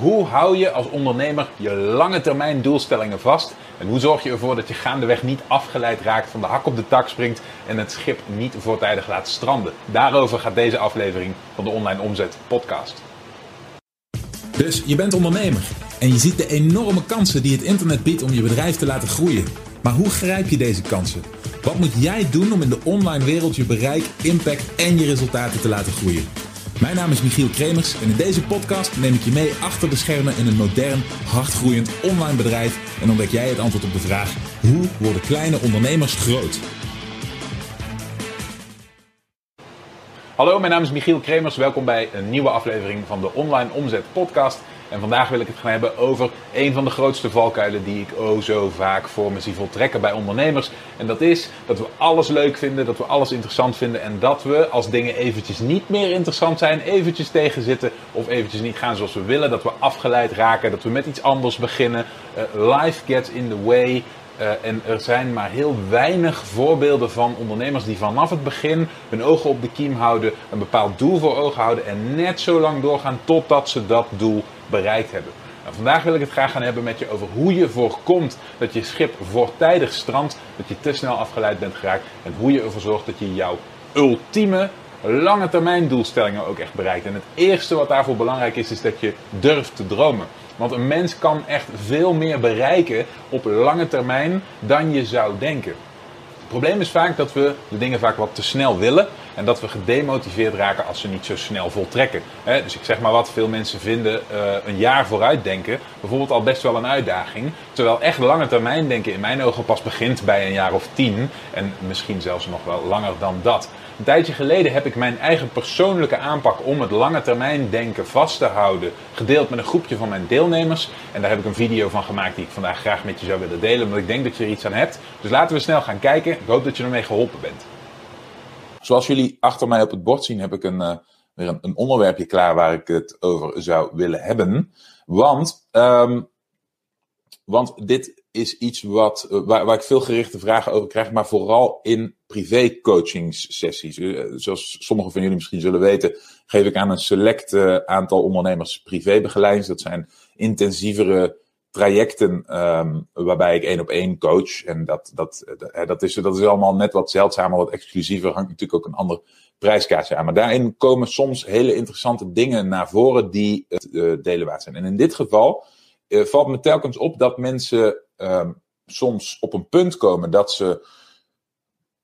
Hoe hou je als ondernemer je lange termijn doelstellingen vast? En hoe zorg je ervoor dat je gaandeweg niet afgeleid raakt, van de hak op de tak springt en het schip niet voortijdig laat stranden? Daarover gaat deze aflevering van de Online Omzet Podcast. Dus je bent ondernemer en je ziet de enorme kansen die het internet biedt om je bedrijf te laten groeien. Maar hoe grijp je deze kansen? Wat moet jij doen om in de online wereld je bereik, impact en je resultaten te laten groeien? Mijn naam is Michiel Kremers en in deze podcast neem ik je mee achter de schermen in een modern, hardgroeiend online bedrijf en ontdek jij het antwoord op de vraag: hoe worden kleine ondernemers groot? Hallo, mijn naam is Michiel Kremers. Welkom bij een nieuwe aflevering van de Online Omzet Podcast. En vandaag wil ik het gaan hebben over een van de grootste valkuilen die ik oh zo vaak voor me zie voltrekken bij ondernemers. En dat is dat we alles leuk vinden, dat we alles interessant vinden en dat we als dingen eventjes niet meer interessant zijn, eventjes tegenzitten of eventjes niet gaan zoals we willen, dat we afgeleid raken, dat we met iets anders beginnen. Uh, life gets in the way. Uh, en er zijn maar heel weinig voorbeelden van ondernemers die vanaf het begin hun ogen op de kiem houden, een bepaald doel voor ogen houden en net zo lang doorgaan totdat ze dat doel bereikt hebben. Vandaag wil ik het graag gaan hebben met je over hoe je voorkomt dat je schip voortijdig strandt, dat je te snel afgeleid bent geraakt en hoe je ervoor zorgt dat je jouw ultieme lange termijn doelstellingen ook echt bereikt. En het eerste wat daarvoor belangrijk is, is dat je durft te dromen. Want een mens kan echt veel meer bereiken op lange termijn dan je zou denken. Het probleem is vaak dat we de dingen vaak wat te snel willen en dat we gedemotiveerd raken als ze niet zo snel voltrekken. dus ik zeg maar wat, veel mensen vinden uh, een jaar vooruit denken bijvoorbeeld al best wel een uitdaging. Terwijl echt lange termijn denken in mijn ogen pas begint bij een jaar of tien en misschien zelfs nog wel langer dan dat. Een tijdje geleden heb ik mijn eigen persoonlijke aanpak om het lange termijn denken vast te houden gedeeld met een groepje van mijn deelnemers. En daar heb ik een video van gemaakt die ik vandaag graag met je zou willen delen, omdat ik denk dat je er iets aan hebt. Dus laten we snel gaan kijken. Ik hoop dat je ermee geholpen bent. Zoals jullie achter mij op het bord zien, heb ik een, uh, weer een, een, onderwerpje klaar waar ik het over zou willen hebben. Want, um, want dit is iets wat, uh, waar, waar, ik veel gerichte vragen over krijg, maar vooral in privé coachingssessies. Uh, zoals sommigen van jullie misschien zullen weten, geef ik aan een select aantal ondernemers privébegeleiding. Dat zijn intensievere trajecten um, waarbij ik één op één coach. En dat, dat, dat, is, dat is allemaal net wat zeldzamer, wat exclusiever. Hangt natuurlijk ook een ander prijskaartje aan. Maar daarin komen soms hele interessante dingen naar voren die het uh, delen waard zijn. En in dit geval valt me telkens op dat mensen um, soms op een punt komen dat ze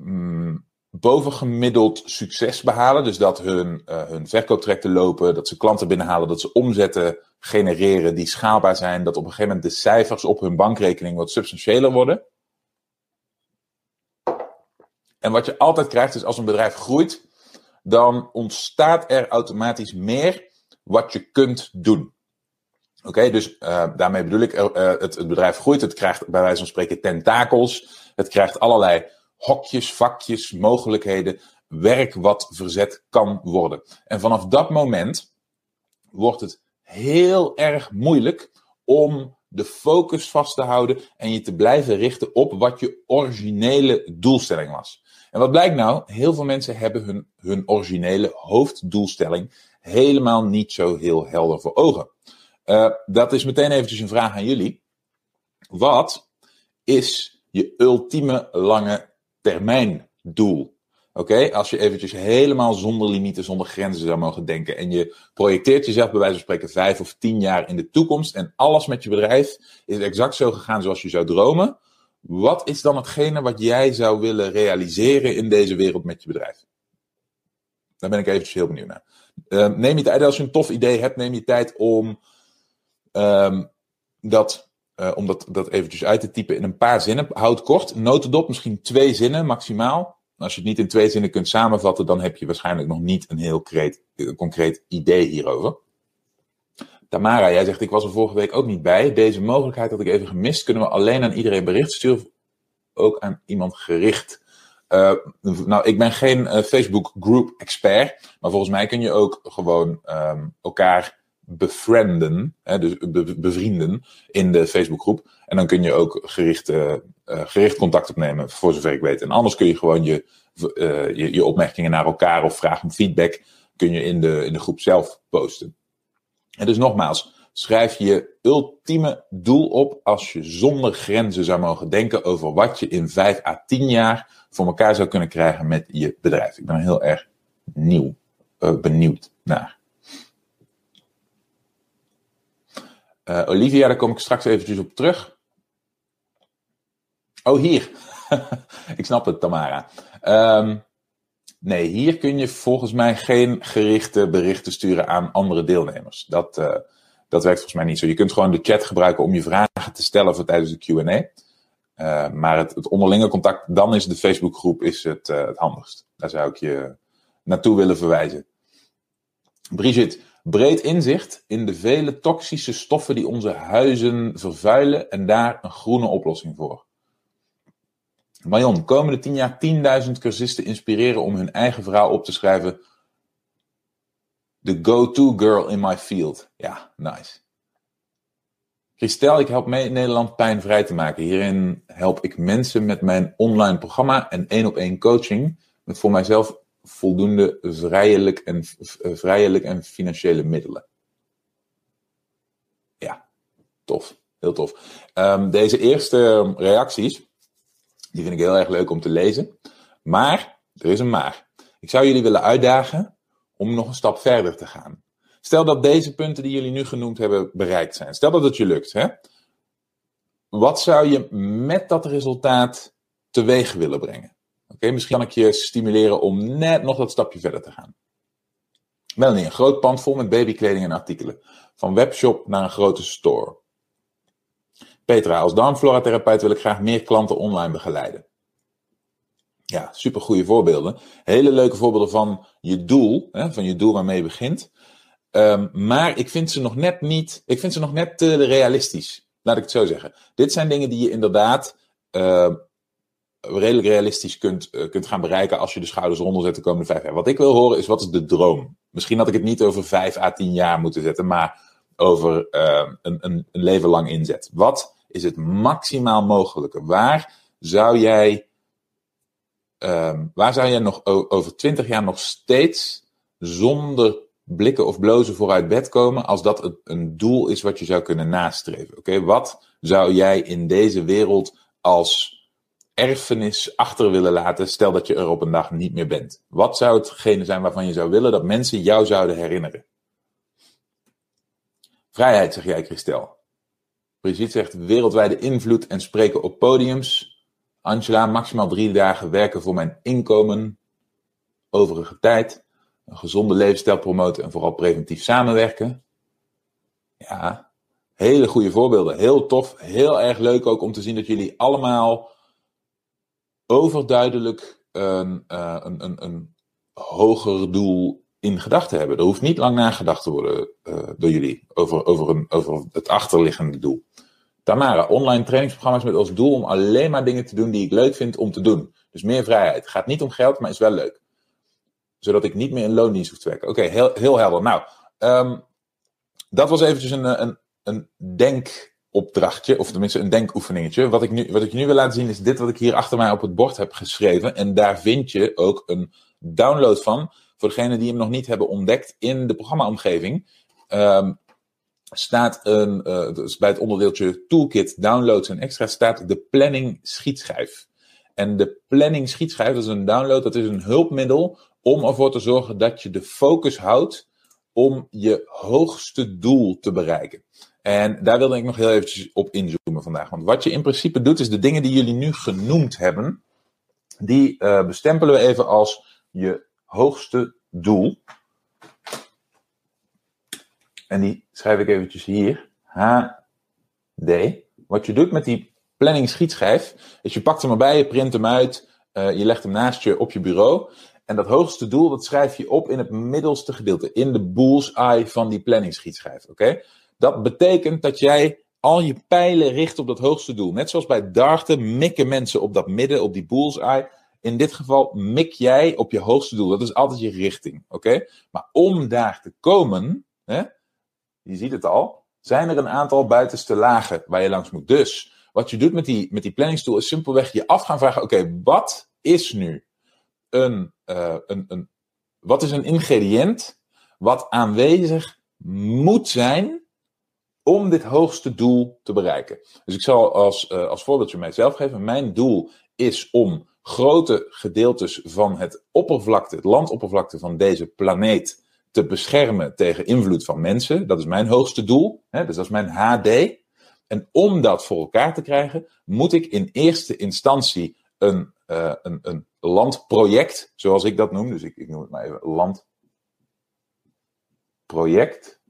um, bovengemiddeld succes behalen. Dus dat hun, uh, hun verkooptrajecten lopen, dat ze klanten binnenhalen, dat ze omzetten genereren die schaalbaar zijn, dat op een gegeven moment de cijfers op hun bankrekening wat substantiëler worden. En wat je altijd krijgt is als een bedrijf groeit, dan ontstaat er automatisch meer wat je kunt doen. Oké, dus uh, daarmee bedoel ik, het, het, bedrijf groeit, het krijgt bij wijze van spreken tentakels, het krijgt allerlei hokjes, vakjes, mogelijkheden, werk wat verzet kan worden. En vanaf dat moment wordt het heel erg moeilijk om de focus vast te houden en je te blijven richten op wat je originele doelstelling was. En wat blijkt nou? Heel veel mensen hebben hun, hun originele hoofddoelstelling helemaal niet zo heel helder voor ogen. Uh, dat is meteen eventjes een vraag aan jullie. Wat is je ultieme lange termijn doel? Oké, als je eventjes helemaal zonder limieten, zonder grenzen zou mogen denken. En je projecteert jezelf bij wijze van spreken vijf of tien jaar in de toekomst. En alles met je bedrijf is exact zo gegaan zoals je zou dromen. Wat is dan hetgene wat jij zou willen realiseren in deze wereld met je bedrijf? Daar ben ik eventjes heel benieuwd naar. Uh, neem je tijd, als je een tof idee hebt, neem je tijd om, um, dat, uh, om dat, eventjes uit te typen in een paar zinnen. Houd kort, notendop, misschien twee zinnen maximaal. Als je het niet in twee zinnen kunt samenvatten, dan heb je waarschijnlijk nog niet een heel concreet, idee hierover. Tamara, jij zegt, ik was er vorige week ook niet bij. Deze mogelijkheid had ik even gemist. Kunnen we alleen aan iedereen bericht sturen of ook aan iemand gericht? Uh, nou, ik ben geen uh, Facebook group expert, maar volgens mij kun je ook gewoon um, elkaar befrienden, hè, dus be bevrienden in de Facebookgroep. En dan kun je ook gericht, uh, gericht contact opnemen, voor zover ik weet. En anders kun je gewoon je, uh, je, opmerkingen naar elkaar of vragen om feedback kun je in de, in de groep zelf posten. En dus nogmaals, Schrijf je ultieme doel op als je zonder grenzen zou mogen denken over wat je in 5 à 10 jaar voor elkaar zou kunnen krijgen met je bedrijf. Ik ben heel erg nieuw, uh, benieuwd naar. Uh, Olivia, daar kom ik straks eventjes op terug. Oh, hier. ik snap het, Tamara. Um, nee, hier kun je volgens mij geen gerichte berichten sturen aan andere deelnemers. Dat, uh, dat werkt volgens mij niet zo. Je kunt gewoon de chat gebruiken om je vragen te stellen voor tijdens de QA. Uh, maar het, het, onderlinge contact, dan is de Facebookgroep is het, het handigst. Daar zou ik je naartoe willen verwijzen. Brigitte, breed inzicht in de vele toxische stoffen die onze huizen vervuilen en daar een groene oplossing voor. Marion, komende tien jaar 10.000 cursisten inspireren om hun eigen verhaal op te schrijven. The go-to girl in my field. Ja, nice. Christel, ik help mee Nederland pijnvrij te maken. Hierin help ik mensen met mijn online programma en één op één coaching met voor mijzelf voldoende vrijelijk en, vrijelijk en financiële middelen. Ja, tof. Heel tof. Um, deze eerste reacties, die vind ik heel erg leuk om te lezen. Maar, er is een maar. Ik zou jullie willen uitdagen om nog een stap verder te gaan. Stel dat deze punten die jullie nu genoemd hebben bereikt zijn. Stel dat het je lukt. Hè? Wat zou je met dat resultaat teweeg willen brengen? Misschien kan ik je stimuleren om net nog dat stapje verder te gaan. Melanie, een groot pand vol met babykleding en artikelen. Van webshop naar een grote store. Petra, als darmflora-therapeut wil ik graag meer klanten online begeleiden. Ja, super goede voorbeelden. Hele leuke voorbeelden van je doel, hè, van je doel waarmee je begint. Um, maar ik vind ze nog net niet, ik vind ze nog net te realistisch. Laat ik het zo zeggen. Dit zijn dingen die je inderdaad uh, redelijk realistisch kunt, uh, kunt gaan bereiken als je de schouders eronder zet de komende vijf jaar. Wat ik wil horen is, wat is de droom? Misschien had ik het niet over vijf à tien jaar moeten zetten, maar over uh, een, een, een leven lang inzet. Wat is het maximaal mogelijke? Waar zou jij, um, waar zou jij nog over twintig jaar nog steeds zonder blikken of blozen vooruit bed komen als dat een doel is wat je zou kunnen nastreven. Oké, wat zou jij in deze wereld als erfenis achter willen laten, stel dat je er op een dag niet meer bent? Wat zou hetgene zijn waarvan je zou willen dat mensen jou zouden herinneren? Vrijheid, zeg jij, Christel. Brigitte zegt wereldwijde invloed en spreken op podiums. Angela, maximaal drie dagen werken voor mijn inkomen. Overige tijd een gezonde levensstijl promoten en vooral preventief samenwerken. Ja, hele goede voorbeelden. Heel tof, heel erg leuk ook om te zien dat jullie allemaal overduidelijk een, uh, een, een, een hoger doel in gedachten hebben. Er hoeft niet lang nagedacht te worden uh, door jullie over, over, een, over het achterliggende doel. Tamara, online trainingsprogramma's met als doel om alleen maar dingen te doen die ik leuk vind om te doen. Dus meer vrijheid. Het gaat niet om geld, maar is wel leuk zodat ik niet meer in loondienst hoef te werken. Oké, heel, heel helder. Nou, um, dat was eventjes een, een, een denkopdrachtje, of tenminste een denkoefeningetje. Wat ik, nu, wat ik nu wil laten zien is dit wat ik hier achter mij op het bord heb geschreven. En daar vind je ook een download van, voor degenen die hem nog niet hebben ontdekt in de programmaomgeving. Um, staat een, dus bij het onderdeeltje Toolkit Downloads en Extra staat de planning schietschijf. En de planning schietschijf, dat is een download, dat is een hulpmiddel om ervoor te zorgen dat je de focus houdt om je hoogste doel te bereiken. En daar wilde ik nog heel eventjes op inzoomen vandaag. Want wat je in principe doet, is de dingen die jullie nu genoemd hebben, die uh, bestempelen we even als je hoogste doel. En die schrijf ik eventjes hier. HD. Wat je doet met die planning schietschijf, is je pakt hem erbij, je print hem uit, uh, je legt hem naast je op je bureau. En dat hoogste doel, dat schrijf je op in het middelste gedeelte, in de bullseye van die planningschietschijf. Oké? Dat betekent dat jij al je pijlen richt op dat hoogste doel. Net zoals bij darten mikken mensen op dat midden, op die bullseye. In dit geval mik jij op je hoogste doel. Dat is altijd je richting. Oké? Maar om daar te komen, hè, je ziet het al, zijn er een aantal buitenste lagen waar je langs moet. Dus wat je doet met die, met die planningstoel is simpelweg je af gaan vragen: oké, wat is nu een, uh, een, een, wat is een ingrediënt wat aanwezig moet zijn om dit hoogste doel te bereiken. Dus ik zal als, uh, als voorbeeldje mijzelf geven. Mijn doel is om grote gedeeltes van het oppervlakte, het landoppervlakte van deze planeet te beschermen tegen invloed van mensen. Dat is mijn hoogste doel. Hè, dus dat is mijn HD. En om dat voor elkaar te krijgen, moet ik in eerste instantie een, uh, een, een landproject, zoals ik dat noem. Dus ik, ik noem het maar even landproject.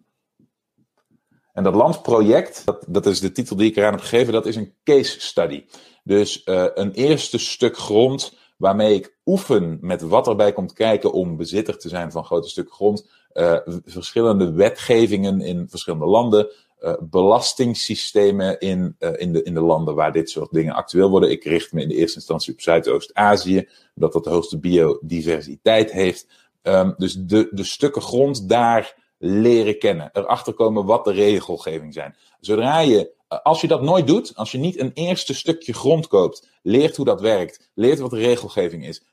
En dat landproject, dat, dat is de titel die ik eraan heb gegeven, dat is een case study. Dus uh, een eerste stuk grond waarmee ik oefen met wat erbij komt kijken om bezitter te zijn van grote stukken grond. Uh, verschillende wetgevingen in verschillende landen. Uh, belastingssystemen in, in, de, in de landen waar dit soort dingen actueel worden. Ik richt me in de eerste instantie op Zuidoost-Azië, omdat dat de hoogste biodiversiteit heeft. Um, dus de, de stukken grond daar leren kennen. Erachter komen wat de regelgeving zijn. Zodra je, als je dat nooit doet, als je niet een eerste stukje grond koopt, leert hoe dat werkt, leert wat de regelgeving is,